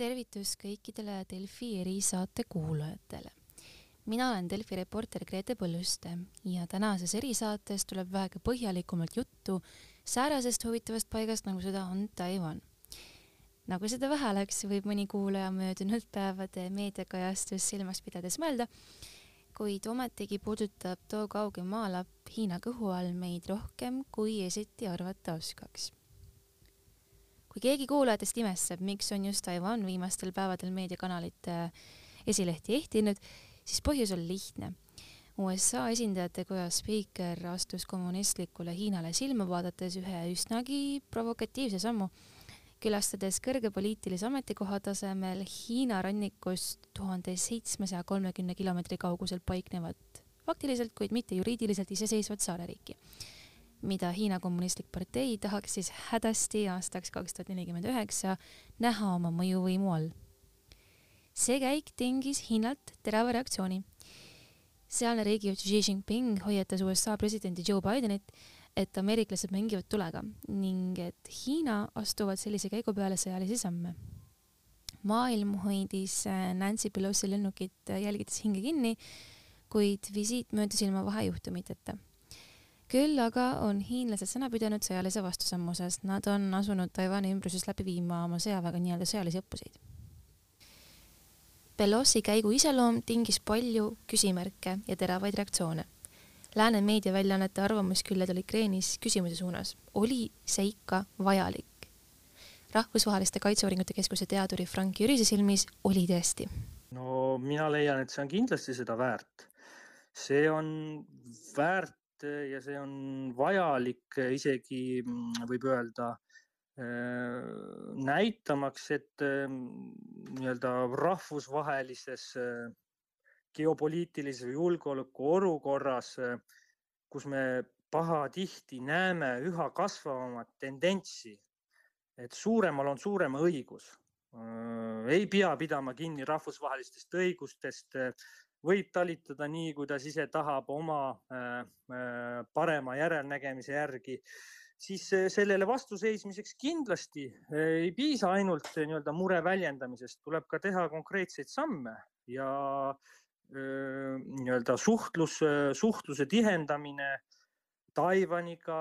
tervitus kõikidele Delfi erisaate kuulajatele. mina olen Delfi reporter Grete Põlluste ja tänases erisaates tuleb väheke põhjalikumalt juttu säärasest huvitavast paigast, nagu seda on Taiwan. nagu seda vähe läks, võib mõni kuulaja möödunud päevade meediakajastust silmas pidades mõelda, kuid ometigi puudutab too kauge maalapp Hiina kõhu all meid rohkem, kui esiti arvata oskaks kui keegi kuulajatest imestab, miks on just Taiwan viimastel päevadel meediakanalite esilehti ehtinud, siis põhjus on lihtne. USA esindajate koja spiiker astus kommunistlikule Hiinale silma vaadates ühe üsnagi provokatiivse sammu, külastades kõrge poliitilise ametikoha tasemel Hiina rannikust tuhande seitsmesaja kolmekümne kilomeetri kaugusel paiknevat faktiliselt, kuid mitte juriidiliselt iseseisvat saareriiki mida Hiina Kommunistlik Partei tahaks siis hädasti aastaks kaks tuhat nelikümmend üheksa näha oma mõjuvõimu all. see käik tingis Hiinalt terava reaktsiooni. sealne riigijuht Xi Jinping hoiatas USA presidenti Joe Bidenit, et ameeriklased mängivad tulega ning et Hiina astuvad sellise käigu peale sõjalisi samme. maailm hoidis äh, Nancy Pelosi lennukit äh, jälgides hinge kinni, kuid visiit möödus ilma vahejuhtumiteta küll aga on hiinlased sõna pidanud sõjalise vastusammu, sest nad on asunud Taiwan'i ümbruses läbi viima oma sõjaväega nii-öelda sõjalisi õppuseid. Pelosi käigu iseloom tingis palju küsimärke ja teravaid reaktsioone. Lääne meediaväljaannete arvamusküljed olid kreenis küsimuse suunas, oli see ikka vajalik? rahvusvaheliste Kaitseuuringute Keskuse teaduri Frank Jürise silmis oli tõesti. no mina leian, et see on kindlasti seda väärt. see on väärt ja see on vajalik isegi mm, võib öelda äh, näitamaks, et ähm, nii-öelda rahvusvahelises äh, geopoliitilises või julgeolekuolukorras, äh, kus me pahatihti näeme üha kasvavamat tendentsi, et suuremal on suurema õigus. ei pea pidama kinni rahvusvahelistest õigustest, võib talitada nii, kuidas ise tahab oma äh, äh, parema järelnägemise järgi, siis äh, sellele vastuseismiseks kindlasti ei piisa ainult nii-öelda mure väljendamisest, tuleb ka teha konkreetseid samme ja nii-öelda suhtlus, suhtluse tihendamine Taiwaniga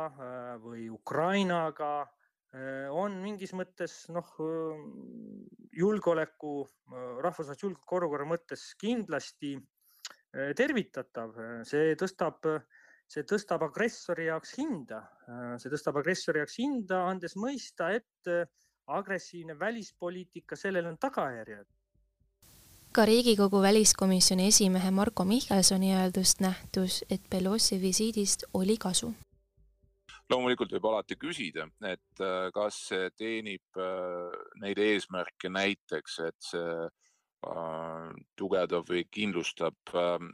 või Ukrainaga on mingis mõttes noh, julgeoleku, rahvusvahelise julgeolekuolukorra mõttes kindlasti tervitatav, see tõstab, see tõstab agressori jaoks hinda, see tõstab agressori jaoks hinda, andes mõista, et agressiivne välispoliitika, sellel on tagajärjed. Ka Riigikogu väliskomisjoni esimehe Marko Mihkelsoni öeldust nähtus, et Pelosi visiidist oli kasu loomulikult võib alati küsida, et äh, kas see teenib äh, neid eesmärke näiteks, et see äh, tugevdab või kindlustab ähm,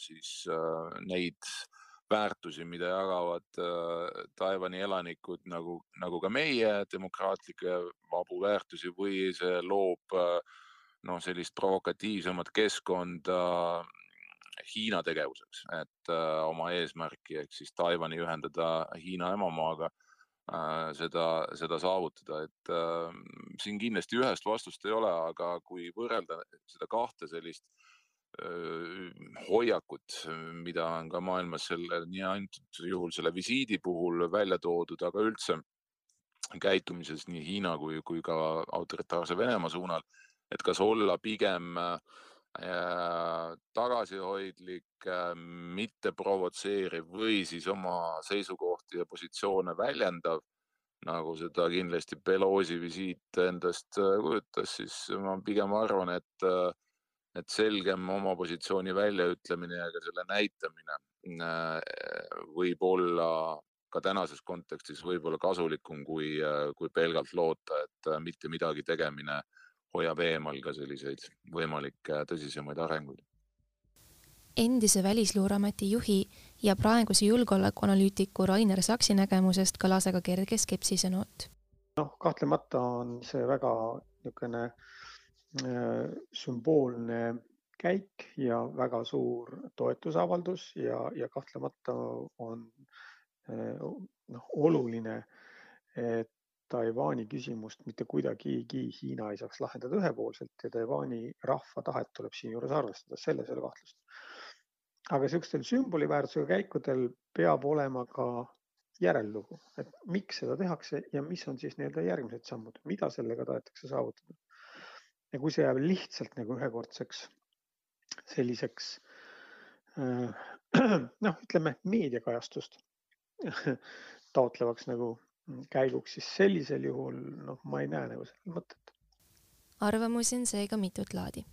siis neid väärtusi, mida jagavad Taiwan'i elanikud nagu, nagu ka meie demokraatlikke vabu väärtusi või see loob noh, sellist provokatiivsemat keskkonda Hiina tegevuseks, et äh, oma eesmärki ehk siis Taiwan'i ühendada Hiina emamaaga äh,, seda, seda saavutada, et äh, siin kindlasti ühest vastust ei ole, aga kui võrrelda seda kahte sellist äh, hoiakut, mida on ka maailmas selle, nii antud juhul selle visiidi puhul välja toodud, aga üldse käitumises nii Hiina kui, kui ka autoritaarse Venemaa suunal, et kas olla pigem äh, tagasihoidlik, äh, mitte provotseeriv või siis oma seisukohti ja positsioone väljendav, nagu seda kindlasti Pelosi visiit endast äh, kujutas, siis ma pigem arvan, et, äh, et selgem oma positsiooni väljaütlemine ja ka selle näitamine võib olla ka tänases kontekstis võib-olla kasulikum kui, kui pelgalt loota, et mitte midagi tegemine äh, hoiab eemal ka selliseid võimalikke tõsisemaid arenguid. endise Välisluureameti juhi ja praeguse julgeolekuanalüütiku Rainer Saksi nägemusest kõlas aga kerge skepsise noot. noh, kahtlemata on see väga niisugune äh, sümboolne käik ja väga suur toetusavaldus ja, ja kahtlemata on äh, noh, oluline, et Taiwan'i küsimust mitte kuidagigi Hiina ei saaks lahendada ühepoolselt ja Taiwan'i rahva tahet tuleb siinjuures arvestada, selles ei ole kahtlust. aga niisugustel sümboliväärtusega käikudel peab olema ka järellugu, et miks seda tehakse ja mis on siis nii-öelda järgmised sammud, mida sellega tahetakse saavutada. ja kui see jääb lihtsalt nagu ühekordseks selliseks äh, noh, ütleme meediakajastust taotlevaks nagu käiguks, siis sellisel juhul noh, ma ei näe nagu sellel mõtet. arvamusi on seega mitut laadi.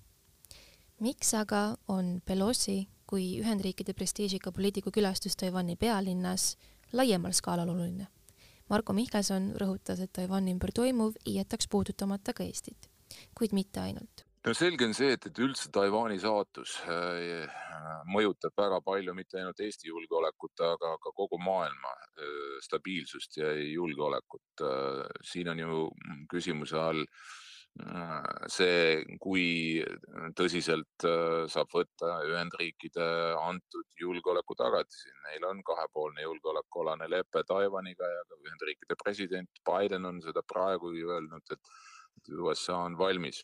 miks aga on Pelosi kui Ühendriikide prestiižika poliitiku külastus Taiwan'i pealinnas laiemal skaalal oluline? Marko Mihkelson rõhutas, et Taiwan'i ümber toimuv jätaks puudutamata ka Eestit, kuid mitte ainult no selge on see, et, et üldse Taiwan'i saatus äh, mõjutab väga palju mitte ainult Eesti julgeolekut, aga ka kogu maailma äh, stabiilsust ja julgeolekut äh,. siin on ju küsimuse all äh, see, kui tõsiselt äh, saab võtta Ühendriikide antud julgeolekutagatisi. Neil on kahepoolne julgeolekualane lepe Taiwaniga ja ka Ühendriikide president Biden on seda praegu öelnud, et USA on valmis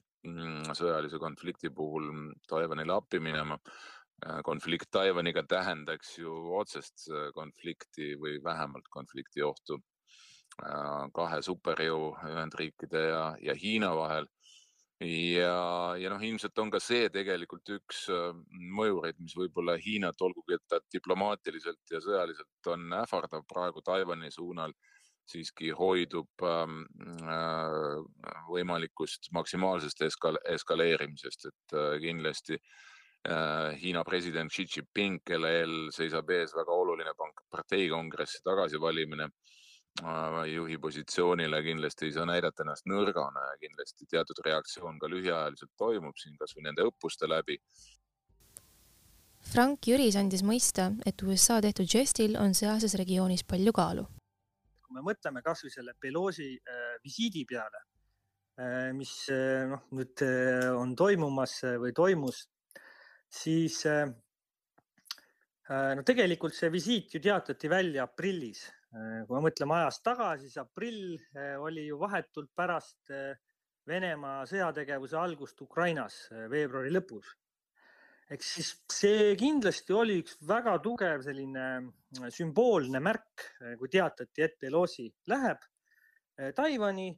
sõjalise konflikti puhul Taiwanile appi minema. Äh, konflikt Taiwaniga tähendaks ju otsest äh, konflikti või vähemalt konflikti ohtu äh, kahe superjõu Ühendriikide ja, ja Hiina vahel. ja, ja noh, ilmselt on ka see tegelikult üks mõjureid, mis võib-olla Hiinat, olgugi et ta diplomaatiliselt ja sõjaliselt on ähvardav praegu Taiwan'i suunal siiski hoidub ähm, äh, võimalikust maksimaalsest eskal eskaleerimisest, et äh, kindlasti äh, Hiina president Xi Jinping, kellel seisab ees väga oluline parteikongressi tagasivalimine, juhi positsioonile kindlasti ei saa näidata ennast nõrgana ja kindlasti teatud reaktsioon ka lühiajaliselt toimub siin kasvõi nende õppuste läbi. Frank Jüris andis mõista, et USA tehtud žestil on sealses regioonis palju kaalu kui me mõtleme kasvõi selle Pelosi äh, visiidi peale, äh, mis äh, noh, nüüd on toimumas või toimus, siis no tegelikult see visiit ju teatati välja aprillis. kui me mõtleme ajas tagasi, siis aprill oli ju vahetult pärast Venemaa sõjategevuse algust Ukrainas veebruari lõpus eks siis see kindlasti oli üks väga tugev selline äh, sümboolne märk, kui teatati, et Pelosi läheb äh, Taiwan'i,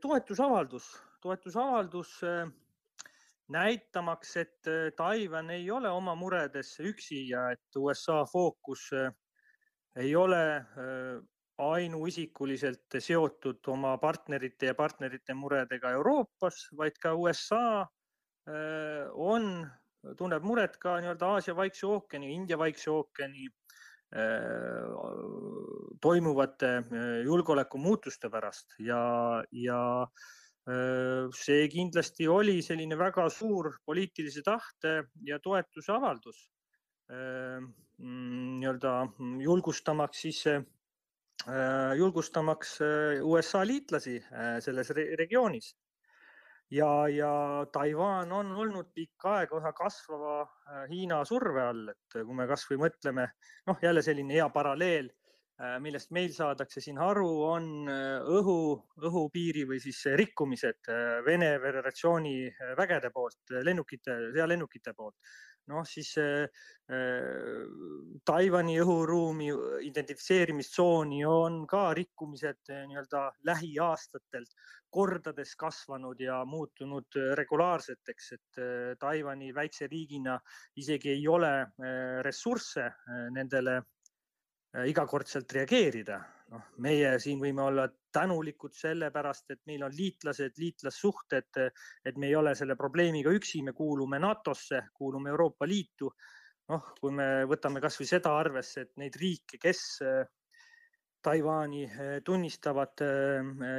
toetusavaldus, toetusavaldus näitamaks, et Taiwan ei ole oma muredes üksi ja et USA fookus ei ole ainuisikuliselt seotud oma partnerite ja partnerite muredega Euroopas, vaid ka USA on tunneb muret ka nii-öelda Aasia Vaikse ookeani, India Vaikse ookeani äh, toimuvate äh, julgeolekumuutuste pärast. Ja, ja äh, see kindlasti oli selline väga suur poliitilise tahte ja toetuse avaldus nii-öelda julgustamaks siis, julgustamaks USA liitlasi selles regioonis ja, ja Taiwan on olnud pikka aega üha kasvava äh, Hiina surve all, et kui me kasvõi mõtleme, noh, jälle selline hea paralleel, äh, millest meil saadakse siin aru, on äh, õhu, õhupiiri või siis rikkumised Vene Föderatsiooni vägede poolt, lennukite, sõjalennukite poolt noh, siis äh, Taiwan'i õhuruumi identifitseerimistsooni on ka rikkumised nii-öelda lähiaastatel kordades kasvanud ja muutunud regulaarseteks, et Taiwan'i väikse riigina isegi ei ole ressursse nendele igakordselt reageerida. noh, meie siin võime olla tänulikud sellepärast, et meil on liitlased, liitlassuhted, et me ei ole selle probleemiga üksi, me kuulume NATO-sse, kuulume Euroopa Liitu. noh, kui me võtame kasvõi seda arvesse, et neid riike, kes Taiwan'i tunnistavad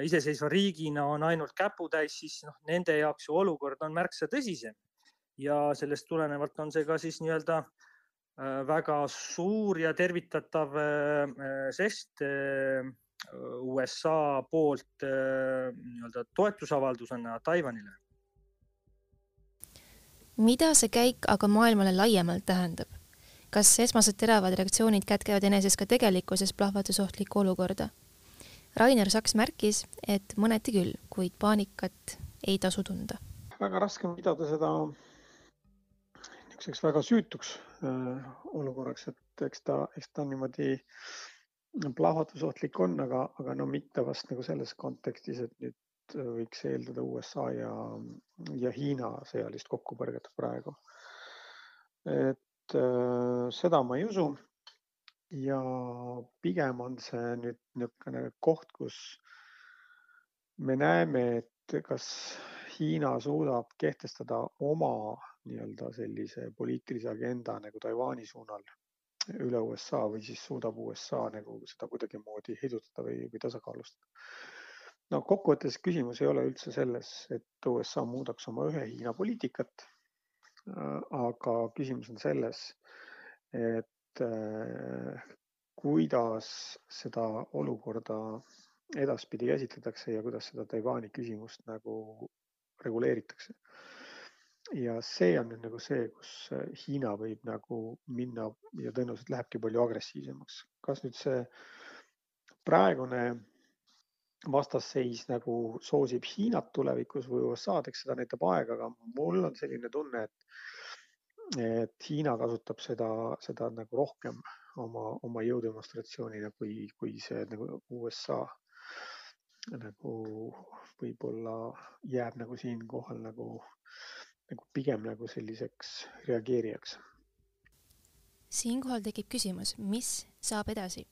iseseisva riigina, on ainult käputäis, siis noh, nende jaoks ju olukord on märksa tõsisem ja sellest tulenevalt on see ka siis nii-öelda väga suur ja tervitatav žest USA poolt äh, nii-öelda toetusavaldusena Taiwanile. mida see käik aga maailmale laiemalt tähendab? kas esmased teravad reaktsioonid kätkevad eneses ka tegelikkuses plahvatusohtlikku olukorda? Rainer Saks märkis, et mõneti küll, kuid paanikat ei tasu tunda. väga raske on pidada seda niisuguseks väga süütuks äh, olukorraks, et eks ta, eks ta niimoodi plahvatusohtlik on, aga, aga no mitte vast nagu selles kontekstis, et nüüd võiks eeldada USA ja, ja Hiina sõjalist kokkupõrget praegu. et äh, seda ma ei usu ja pigem on see nüüd niisugune koht, kus me näeme, et kas Hiina suudab kehtestada oma nii-öelda sellise poliitilise agenda nagu Taiwan'i suunal üle USA või siis suudab USA nagu seda kuidagimoodi heidutada või, või tasakaalustada. no kokkuvõttes küsimus ei ole üldse selles, et USA muudaks oma ühe Hiina poliitikat. aga küsimus on selles, et Äh, kuidas seda olukorda edaspidi käsitletakse ja kuidas seda Taiwan'i küsimust nagu reguleeritakse. Ja see on nüüd nagu see, kus Hiina võib nagu minna ja tõenäoliselt lähebki palju agressiivsemaks. kas nüüd see praegune vastasseis nagu soosib Hiinat tulevikus või USA-d, eks seda näitab aeg, aga mul on selline tunne, et et Hiina kasutab seda, seda nagu rohkem oma, oma jõudemonstratsioonina kui, kui see nagu USA nagu võib-olla jääb nagu siinkohal nagu, nagu pigem nagu selliseks reageerijaks. siinkohal tekib küsimus, mis saab edasi?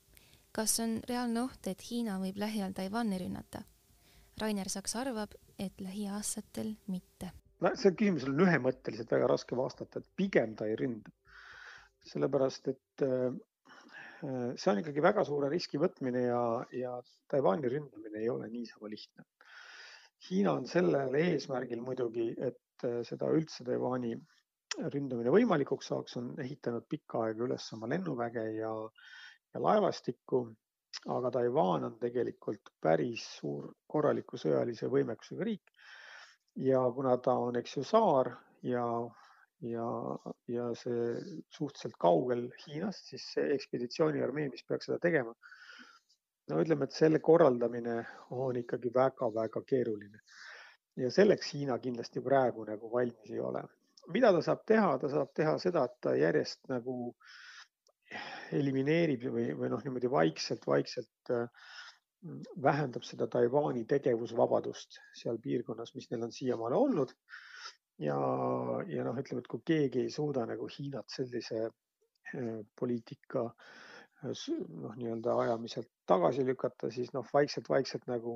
kas on reaalne oht, et Hiina võib lähiajal Taiwan'i rünnata? Rainer Saks arvab, et lähiaastatel mitte no sellele küsimusele on ühemõtteliselt väga raske vastata, et pigem ta ei ründa. sellepärast, et äh, see on ikkagi väga suure riski võtmine ja, ja Taiwan'i ründamine ei ole niisama lihtne. Hiina on sellel eesmärgil muidugi, et äh, seda üldse Taiwan'i ründamine võimalikuks saaks, on ehitanud pikka aega üles oma lennuväge ja, ja laevastikku. aga Taiwan on tegelikult päris suur korraliku sõjalise võimekusega riik ja kuna ta on, eks ju, saar ja, ja, ja see suhteliselt kaugel Hiinast, siis see ekspeditsiooniarmee, mis peaks seda tegema, no ütleme, et selle korraldamine on ikkagi väga-väga keeruline. Ja selleks Hiina kindlasti praegu nagu valmis ei ole. mida ta saab teha, ta saab teha seda, et ta järjest nagu elimineerib või, või noh, niimoodi vaikselt-vaikselt äh, vähendab seda Taiwan'i tegevusvabadust seal piirkonnas, mis neil on siiamaani olnud. ja, ja noh, ütleme, et kui keegi ei suuda nagu Hiinat sellise eh, poliitika eh, noh, nii-öelda ajamiselt tagasi lükata, siis noh, vaikselt-vaikselt nagu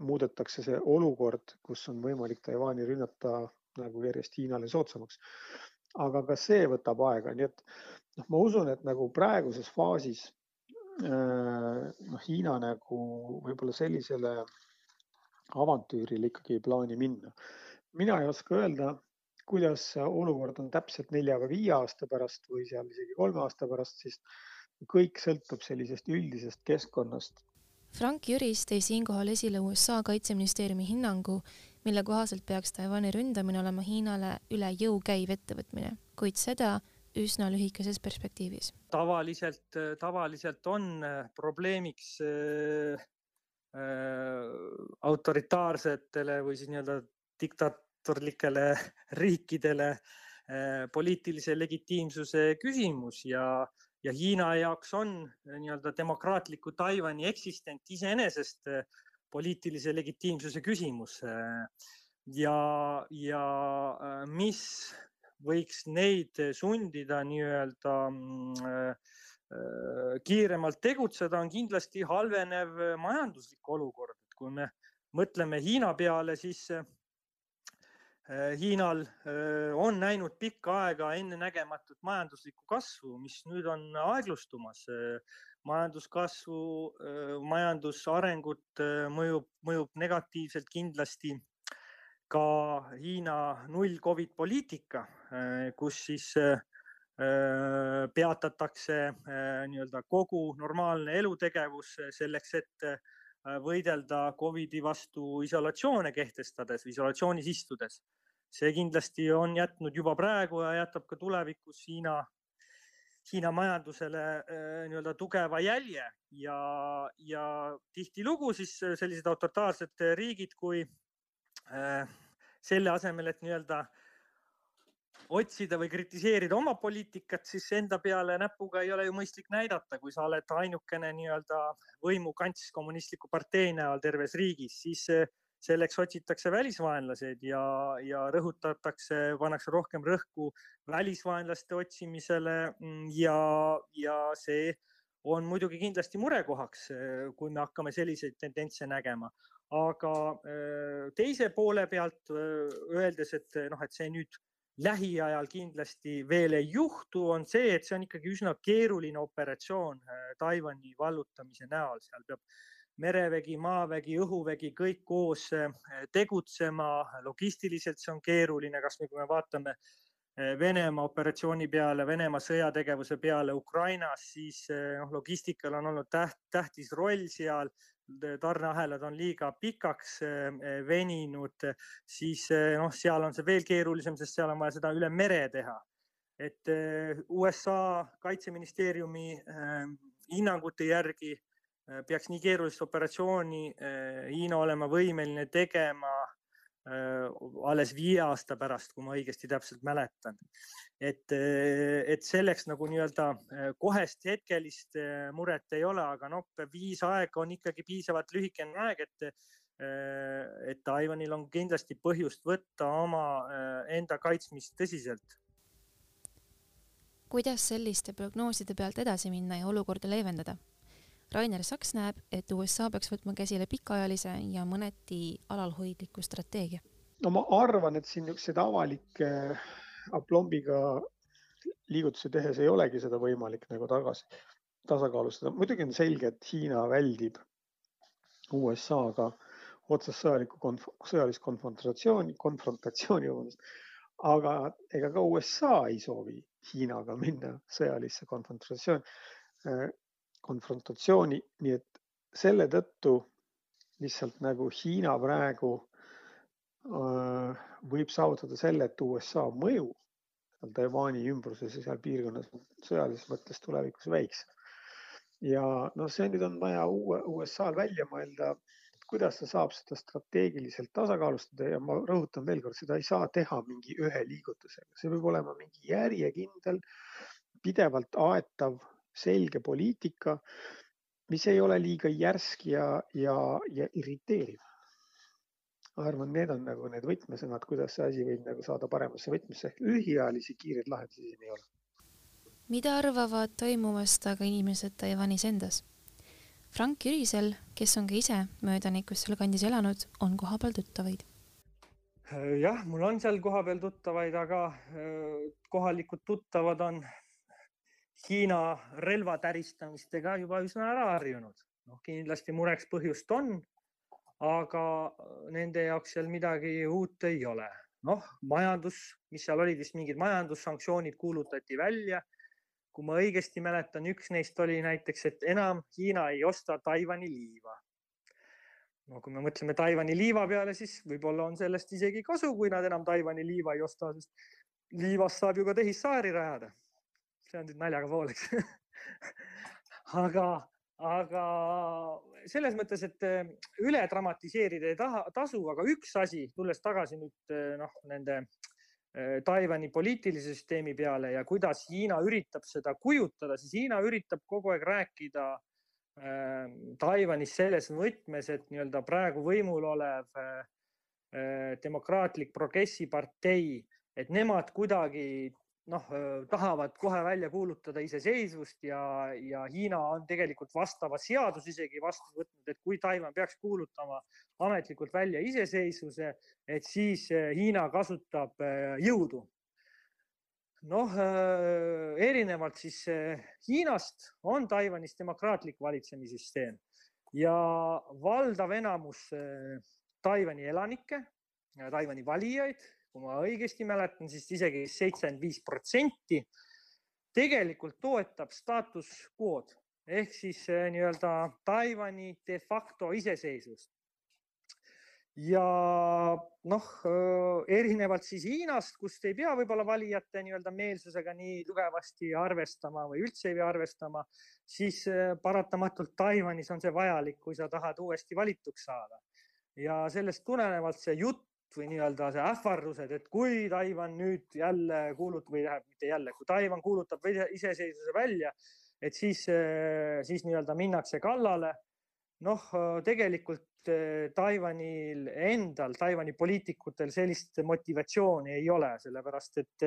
muudetakse see olukord, kus on võimalik Taiwan'i rünnata nagu järjest Hiinale soodsamaks. aga ka see võtab aega, nii et noh, ma usun, et nagu praeguses faasis Äh, noh, Hiina nagu võib-olla sellisele avantüürile ikkagi ei plaani minna. mina ei oska öelda, kuidas olukord on täpselt nelja või viie aasta pärast või seal isegi kolme aasta pärast, siis kõik sõltub sellisest üldisest keskkonnast. Frank Jüris tõi siinkohal esile USA kaitseministeeriumi hinnangu, mille kohaselt peaks Taiwan'i ründamine olema Hiinale üle jõu käiv ettevõtmine, kuid seda üsna lühikeses perspektiivis. tavaliselt, tavaliselt on äh, probleemiks äh, äh, autoritaarsetele või siis nii-öelda diktaatorlikele riikidele äh, poliitilise legitiimsuse küsimus ja, ja Hiina jaoks on äh, nii-öelda demokraatliku Taiwan'i eksistent iseenesest äh, poliitilise legitiimsuse küsimus. ja, ja mis võiks neid sundida nii-öelda mm, kiiremalt tegutseda, on kindlasti halvenev majanduslik olukord. et kui me mõtleme Hiina peale, siis Hiinal on näinud pikka aega ennenägematut majanduslikku kasvu, mis nüüd on aeglustumas. majanduskasvu, majandusarengut mõjub, mõjub negatiivselt kindlasti ka Hiina null Covid poliitika, äh, kus siis äh, äh, peatatakse nii-öelda kogu normaalne elutegevus selleks, et võidelda Covidi vastu isolatsioone kehtestades, isolatsioonis istudes. see kindlasti on jätnud juba praegu ja jätab ka tulevikus Hiina Hiina majandusele nii-öelda tugeva jälje ja, ja tihtilugu siis sellised autoritaarsed riigid, kui selle asemel, et nii-öelda otsida või kritiseerida oma poliitikat, siis enda peale näpuga ei ole ju mõistlik näidata, kui sa oled ainukene nii-öelda võimukants kommunistliku partei näol terves riigis, siis selleks otsitakse välisvaenlased ja, ja rõhutatakse, pannakse rohkem rõhku välisvaenlaste otsimisele mm, ja, ja see on muidugi kindlasti murekohaks, kui me hakkame selliseid tendentse nägema. aga teise poole pealt öeldes, et noh, et see nüüd lähiajal kindlasti veel ei juhtu, on see, et see on ikkagi üsna keeruline operatsioon äh, Taiwan'i vallutamise näol, seal peab merevägi, maavägi, õhuvägi kõik koos äh, tegutsema. logistiliselt see on keeruline, kasvõi kui me vaatame äh, Venemaa operatsiooni peale, Venemaa sõjategevuse peale Ukrainas, siis noh, logistikal on olnud täht, tähtis roll seal tarneahelad on liiga pikaks eh, veninud, siis eh, noh, seal on see veel keerulisem, sest seal on vaja seda üle mere teha. et eh, USA kaitseministeeriumi hinnangute järgi peaks nii keerulist operatsiooni Hiina olema võimeline tegema alles viie aasta pärast, kui ma õigesti täpselt mäletan. et, äh, et selleks nagu nii-öelda äh, kohest hetkelist muret ei ole, aga noh, viis aega on ikkagi piisavalt lühikene aeg, et et Taiwanil on kindlasti põhjust võtta oma enda kaitsmist tõsiselt. kuidas selliste prognooside pealt edasi minna ja olukorda leevendada? Rainer Saks näeb, et USA peaks võtma käsile pikaajalise ja mõneti alalhoidliku strateegia. no ma arvan, et siin niisuguseid avalikke aplombiga liigutusi tehes ei olegi seda võimalik nagu tagasi tasakaalustada. muidugi on selge, et Hiina väldib USA-ga otsest sõjalikku konf, sõjalist konfrontatsiooni, konfrontatsiooni, vabandust. aga ega ka USA ei soovi Hiinaga minna sõjalisse konfrontatsiooni konfrontatsiooni, nii et selle tõttu lihtsalt nagu Hiina praegu äh, võib saavutada selle, et USA mõju seal Taiwan'i ümbruses ja seal piirkonnas sõjalises mõttes tulevikus väiksem. ja noh, see nüüd on vaja uue USA-l välja mõelda, kuidas ta saab seda strateegiliselt tasakaalustada ja ma rõhutan veel kord, seda ei saa teha mingi ühe liigutusega, see peab olema mingi järjekindel, pidevalt aetav selge poliitika, mis ei ole liiga järsk ja, ja, ja irriteeriv. ma arvan, need on nagu need võtmesõnad, kuidas see asi võib nagu saada paremasse võtmesse ehk lühiajalisi kiireid lahendusi siin ei ole. mida arvavad toimuvast aga inimesed Taiwanis endas? Frank Jürisel, kes on ka ise möödanikus seal kandis elanud, on kohapeal tuttavaid jah, mul on seal kohapeal tuttavaid, aga äh, kohalikud tuttavad on Hiina relvatäristamistega juba üsna ära harjunud. noh, kindlasti mureks põhjust on, aga nende jaoks seal midagi uut ei ole. noh, majandus, mis seal olid vist mingid majandussanktsioonid kuulutati välja. kui ma õigesti mäletan, üks neist oli näiteks, et enam Hiina ei osta Taiwan'i liiva. no kui me mõtleme Taiwan'i liiva peale, siis võib-olla on sellest isegi kasu, kui nad enam Taiwan'i liiva ei osta, sest liivast saab ju ka tehissaari rajada see on nüüd naljaga pooleks aga, aga selles mõttes, et eh, üle dramatiseerida ei taha, tasu, aga üks asi, tulles tagasi nüüd eh, noh, nende eh, Taiwan'i poliitilise süsteemi peale ja kuidas Hiina üritab seda kujutada, siis Hiina üritab kogu aeg rääkida äh, Taiwan'is selles võtmes, et nii-öelda praegu võimul olev äh, demokraatlik progressipartei, et nemad kuidagi noh, tahavad kohe välja kuulutada iseseisvust ja, ja Hiina on tegelikult vastava seaduse isegi vastu võtnud, et kui Taiwan peaks kuulutama ametlikult välja iseseisvuse, et siis Hiina kasutab jõudu. noh, erinevalt siis Hiinast on Taiwanis demokraatlik valitsemissüsteem ja valdav enamus Taiwan'i elanikke, Taiwan'i valijaid kui ma õigesti mäletan, siis isegi seitsekümmend viis protsenti tegelikult toetab staatus quo'd ehk siis nii-öelda Taiwan'i de facto iseseisvust. ja noh, erinevalt siis Hiinast, kust ei pea võib-olla valijate nii-öelda meelsusega nii tugevasti arvestama või üldse ei pea arvestama, siis paratamatult Taiwanis on see vajalik, kui sa tahad uuesti valituks saada. ja sellest tulenevalt see jutt või nii-öelda see ähvardused, et kui Taiwan nüüd jälle kuulutab või tähendab mitte jälle, kui Taiwan kuulutab iseseisvuse välja, et siis, siis nii-öelda minnakse kallale. noh, tegelikult Eh, Taiwanil endal, Taiwan'i poliitikutel sellist motivatsiooni ei ole, sellepärast et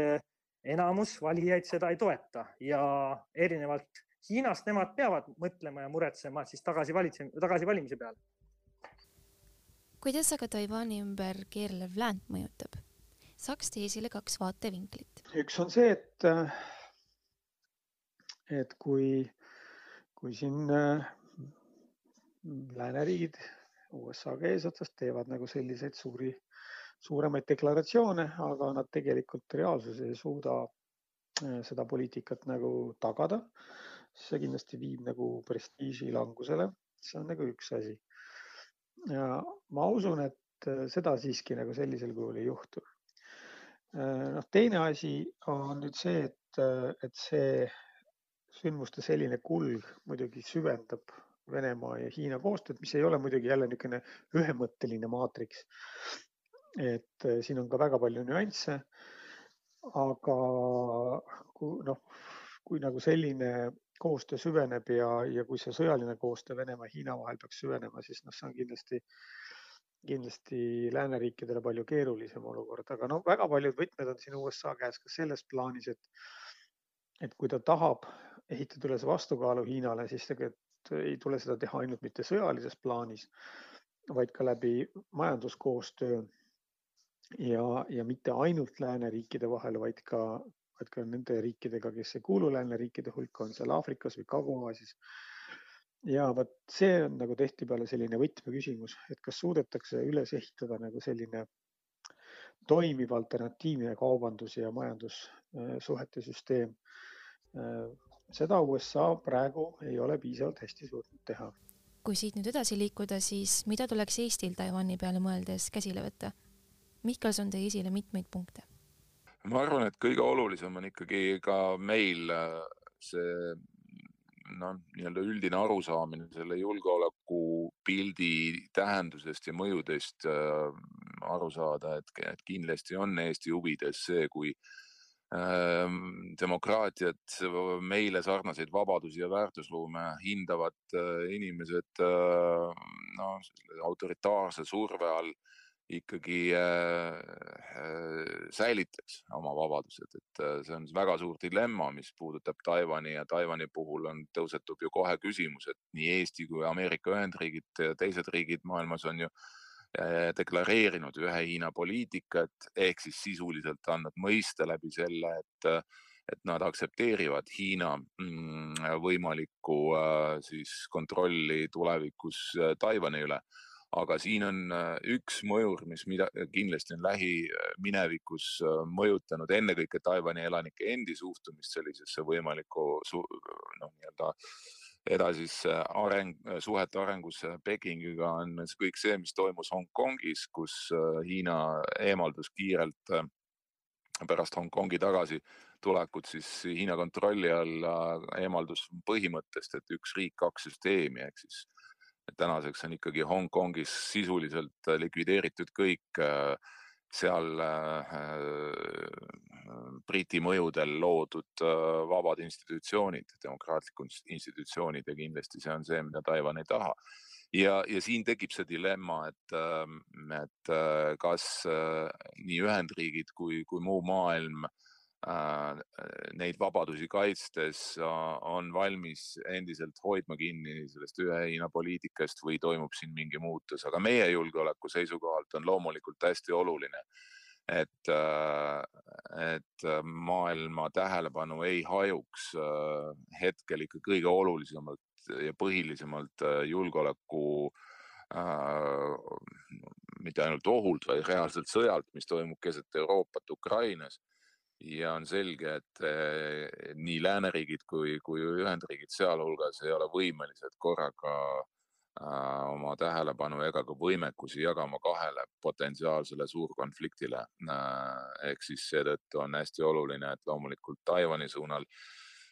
enamus valijaid seda ei toeta ja erinevalt Hiinast nemad peavad mõtlema ja muretsema siis tagasi valitsemise, tagasivalimise peale. Kuidas aga Taiwan'i ümber keerlev läänt mõjutab? saaks teesile kaks vaatevinklit. üks on see, et, et kui, kui siin lääneriigid USA-ga eesotsas teevad nagu selliseid suuri, suuremaid deklaratsioone, aga nad tegelikult reaalsuses ei suuda äh, seda poliitikat nagu tagada. see kindlasti viib nagu prestiiži langusele, see on nagu üks asi. Ja ma usun, et äh, seda siiski nagu sellisel kujul ei juhtu. Äh, noh, teine asi on nüüd see, et, et see sündmuste selline kulg muidugi süvendab Venemaa ja Hiina koostööd, mis ei ole muidugi jälle niisugune ühemõtteline maatriks. et äh, siin on ka väga palju nüansse. aga kui noh, kui nagu selline koostöö süveneb ja, ja kui see sõjaline koostöö Venemaa ja Hiina vahel peaks süvenema, siis noh, see on kindlasti, kindlasti lääneriikidele palju keerulisem olukord, aga no väga paljud võtmed on siin USA käes ka selles plaanis, et, et kui ta tahab ehitada üles vastukaalu Hiinale, siis tegelikult ei tule seda teha ainult mitte sõjalises plaanis, vaid ka läbi majanduskoostöö ja, ja mitte ainult lääneriikide vahel, vaid ka, vaid ka nende riikidega, kes ei kuulu lääneriikide hulka, on seal Aafrikas või Kagu-Aasias. ja vot see on nagu tihtipeale selline võtmeküsimus, et kas suudetakse üles ehitada nagu selline toimiv alternatiivne kaubandus ja majandussuhete süsteem seda USA praegu ei ole piisavalt hästi suutnud teha. kui siit nüüd edasi liikuda, siis mida tuleks Eestil Taiwan'i peale mõeldes käsile võtta? Mihkel, see on teie esile mitmeid punkte. Ma arvan, et kõige olulisem on ikkagi ka meil äh, see noh, nii-öelda üldine arusaamine selle julgeolekupildi tähendusest ja mõjudest äh, aru saada, et, et kindlasti on Eesti huvides see, kui äh, demokraatiat, meile sarnaseid vabadusi ja väärtusruume hindavad äh, inimesed äh, noh, autoritaarse surve all ikkagi äh, säilitaks oma vabadused, et see on väga suur dilemma, mis puudutab Taiwan'i ja Taiwan'i puhul on, tõusetub ju kohe küsimus, et nii Eesti kui Ameerika Ühendriigid ja teised riigid maailmas on ju äh, Äh, deklareerinud ühe Hiina poliitikat ehk siis sisuliselt andnud mõista läbi selle, et, et nad aktsepteerivad Hiina mm, võimalikku äh, siis kontrolli tulevikus äh, Taiwan'i üle. Aga siin on üks mõjur, mis mida, kindlasti on lähiminevikus mõjutanud ennekõike Taiwan'i elanike endi suhtumist sellisesse võimalikku noh, nii-öelda edasisse areng, suhete arengusse. Pekingiga on kõik see, mis toimus Hongkongis, kus äh, Hiina eemaldus kiirelt äh, pärast Hongkongi tagasitulekut siis Hiina kontrolli alla eemaldus põhimõttest, et üks riik, kaks süsteemi ehk siis tänaseks on ikkagi Hongkongis sisuliselt likvideeritud kõik äh, seal Briti mõjudel loodud äh, vabad institutsioonid, demokraatlikud institutsioonid ja kindlasti see on see, mida Taiwan ei taha. ja, ja siin tekib see dilemma, et, ähm, et äh, kas äh, nii Ühendriigid kui, kui muu maailm neid vabadusi kaitstes on valmis endiselt hoidma kinni sellest ühe Hiina poliitikast või toimub siin mingi muutus, aga meie julgeoleku seisukohalt on loomulikult hästi oluline et, äh, et äh, maailma tähelepanu ei hajuks äh, hetkel ikka kõige olulisemalt ja põhilisemalt julgeoleku äh, mitte ainult ohult, vaid reaalselt sõjalt, mis toimub keset Euroopat Ukrainas. Ja on selge, et eh, nii lääneriigid kui, kui Ühendriigid sealhulgas ei ole võimelised korraga Äh, oma tähelepanu ega ka võimekusi jagama kahele potentsiaalsele suurkonfliktile. Äh, ehk siis seetõttu on hästi oluline, et loomulikult Taiwan'i suunal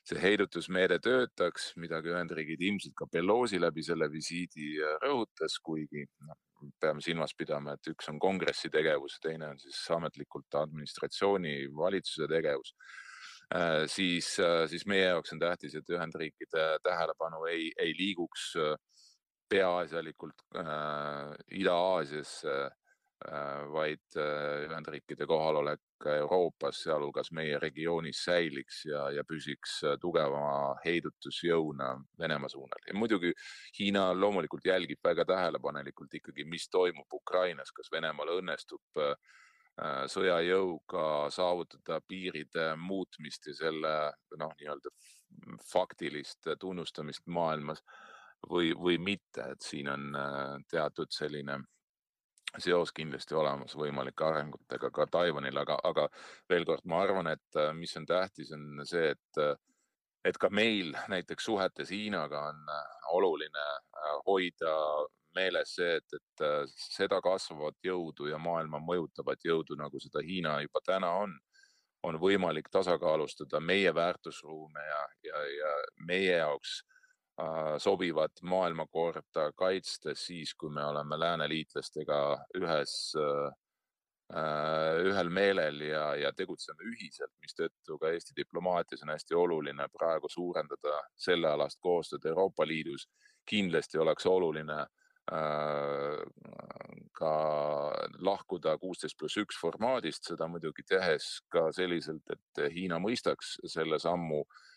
see heidutusmeede töötaks, midagi Ühendriigid ilmselt ka Pelosi läbi selle visiidi äh, rõhutas, kuigi noh, peame silmas pidama, et üks on kongressi tegevus, teine on siis ametlikult administratsiooni, valitsuse tegevus. Siis, siis meie jaoks on tähtis, et Ühendriikide tähelepanu ei, ei liiguks äh, peaasjalikult äh, Ida-Aasiasse äh,, vaid äh, Ühendriikide kohalolek Euroopas, sealhulgas meie regioonis säiliks ja, ja püsiks äh, tugeva heidutusjõuna Venemaa suunal. ja muidugi Hiina loomulikult jälgib väga tähelepanelikult ikkagi, mis toimub Ukrainas, kas Venemaal õnnestub äh, äh sõjajõuga saavutada piiride muutmist ja selle noh, nii-öelda faktilist tunnustamist maailmas või, või mitte, et siin on äh, teatud selline seos kindlasti olemas võimalike arengutega ka Taiwanil, aga, aga veel kord, ma arvan, et äh, mis on tähtis, on see, et, äh, et ka meil näiteks suhetes Hiinaga on oluline hoida meeles see, et, et seda kasvavat jõudu ja maailma mõjutavat jõudu, nagu seda Hiina juba täna on, on võimalik tasakaalustada meie väärtusruume ja, ja, ja meie jaoks Äh, sobivat maailmakorda kaitstes siis, kui me oleme lääneliitlastega ühes, äh, ühel meelel ja, ja tegutseme ühiselt, mistõttu ka Eesti diplomaatias on hästi oluline praegu suurendada sellealast koostööd Euroopa Liidus. kindlasti oleks oluline äh, ka lahkuda kuusteist pluss üks formaadist, seda muidugi tehes ka selliselt, et Hiina mõistaks selle sammu äh, Äh,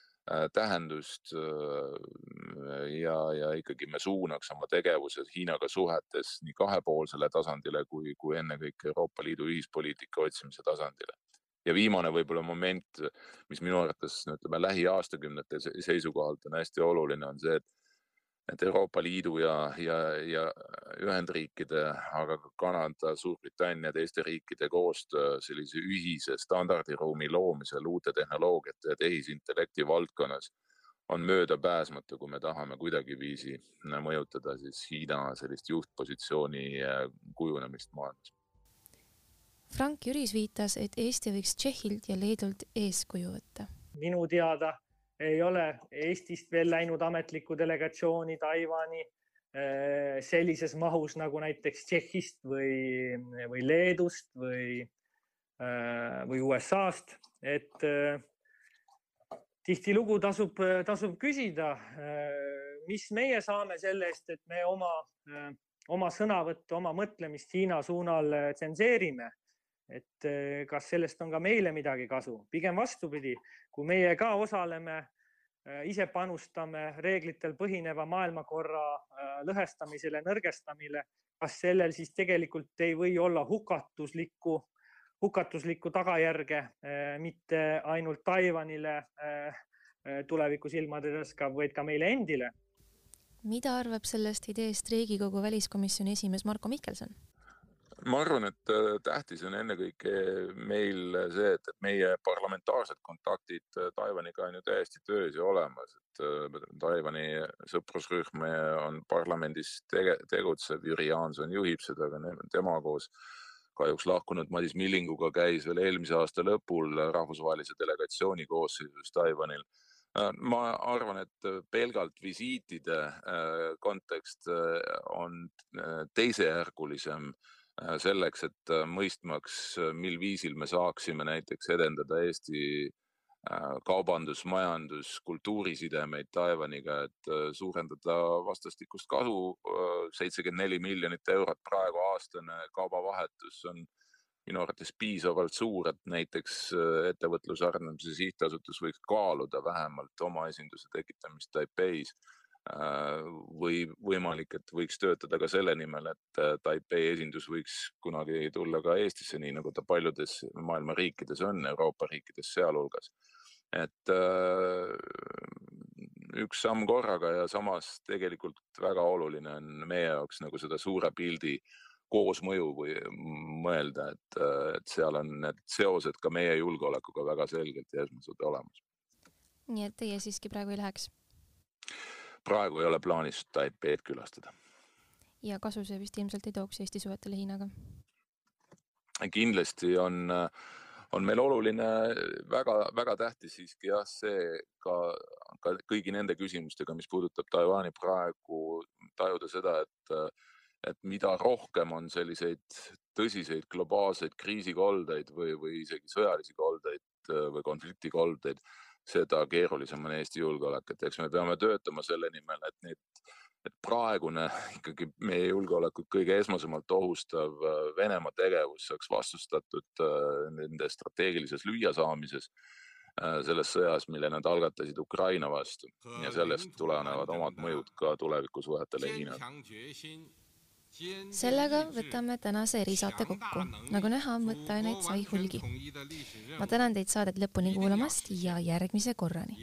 tähendust äh, ja, ja ikkagi me suunaks oma tegevuse Hiinaga suhetes nii kahepoolsele tasandile kui, kui ennekõike Euroopa Liidu ühispoliitika otsimise tasandile. ja viimane võib-olla moment, mis minu arvates ütleme lähiaastakümnete seisukohalt on hästi oluline, on see, et et Euroopa Liidu ja, ja, ja Ühendriikide, aga ka Kanada, Suurbritannia, teiste riikide koostöö sellise ühise standardiruumi loomisel uute tehnoloogiate ja tehisintellekti valdkonnas on möödapääsmatu, kui me tahame kuidagiviisi mõjutada siis Hiina sellist juhtpositsiooni äh, kujunemist maailmas. Frank Jüris viitas, et Eesti võiks Tšehhilt ja Leedult eeskuju võtta. minu teada ei ole Eestist veel läinud ametlikku delegatsiooni Taiwan'i eh, sellises mahus nagu näiteks Tšehhist või, või Leedust või, eh, või USA-st, et eh, tihtilugu tasub, tasub küsida, mis meie saame selle eest, et me oma, oma sõnavõttu, oma mõtlemist Hiina suunal tsenseerime et eh, kas sellest on ka meile midagi kasu, pigem vastupidi, kui meie ka osaleme, eh, ise panustame reeglitel põhineva maailmakorra eh, lõhestamisele, nõrgestamile, kas sellel siis tegelikult ei või olla hukatuslikku, hukatuslikku tagajärge mitte ainult Taiwanile tuleviku silmades, vaid ka meile endile. mida arvab sellest ideest Riigikogu väliskomisjoni esimees Marko Mihkelson? Ma arvan, et äh, tähtis on ennekõike meil see, et, et meie parlamentaarsed kontaktid äh, Taiwaniga on ju täiesti töös ja olemas, et äh, Taiwani sõprusrühm on parlamendis tege, tegutsev, Jüri Jaanson juhib seda, aga tema koos kahjuks lahkunud Madis Millinguga käis veel eelmise aasta lõpul rahvusvahelise delegatsiooni koosseisus Taiwanil. Ma arvan, et pelgalt visiitide kontekst on teisejärgulisem selleks, et äh, mõistmaks, äh, mil viisil me saaksime näiteks edendada Eesti kaubandus, majandus, kultuurisidemeid Taiwaniga, et suurendada vastastikust kasu. seitsekümmend neli miljonit eurot praegu aastane kaubavahetus on minu arvates piisavalt suur, et näiteks ettevõtluse arendamise sihtasutus võiks kaaluda vähemalt oma esinduse tekitamist Taipeis Äh, või võimalik, et võiks töötada ka selle nimel, et äh, Taipei esindus võiks kunagi tulla ka Eestisse, nii nagu ta paljudes maailma riikides on, Euroopa riikides sealhulgas. et äh, üks samm korraga ja samas tegelikult väga oluline on meie jaoks nagu seda suure pildi koosmõju või mõelda, et, et seal on need seosed ka meie julgeolekuga väga selgelt ja esmased olemas. nii et teie siiski praegu ei läheks? Praegu ei ole plaanis Taipeid külastada ja kasu see vist ilmselt ei tooks Eesti suhetele Hiinaga? kindlasti on, on meil oluline väga-väga tähtis siiski jah, see ka, ka kõigi nende küsimustega, mis puudutab Taiwan'i praegu tajuda seda, et, et mida rohkem on selliseid tõsiseid globaalseid kriisikoldeid või, või isegi sõjalisi koldeid või konfliktikoldeid, seda keerulisem on Eesti julgeolek, et eks me peame töötama selle nimel, et neid et praegune ikkagi meie julgeolekut kõige esmasemalt ohustav äh, Venemaa tegevus saaks vastustatud äh, nende strateegilises lüüasaamises äh, selles sõjas, mille nad algatasid Ukraina vastu. Ja sellest tulenevad omad mõjud ka tulevikusuhetele Hiinaga sellega võtame tänase erisaate kokku. nagu näha, mõtteaineid sai hulgi. ma tänan teid saadet lõpuni kuulamast ja järgmise korrani.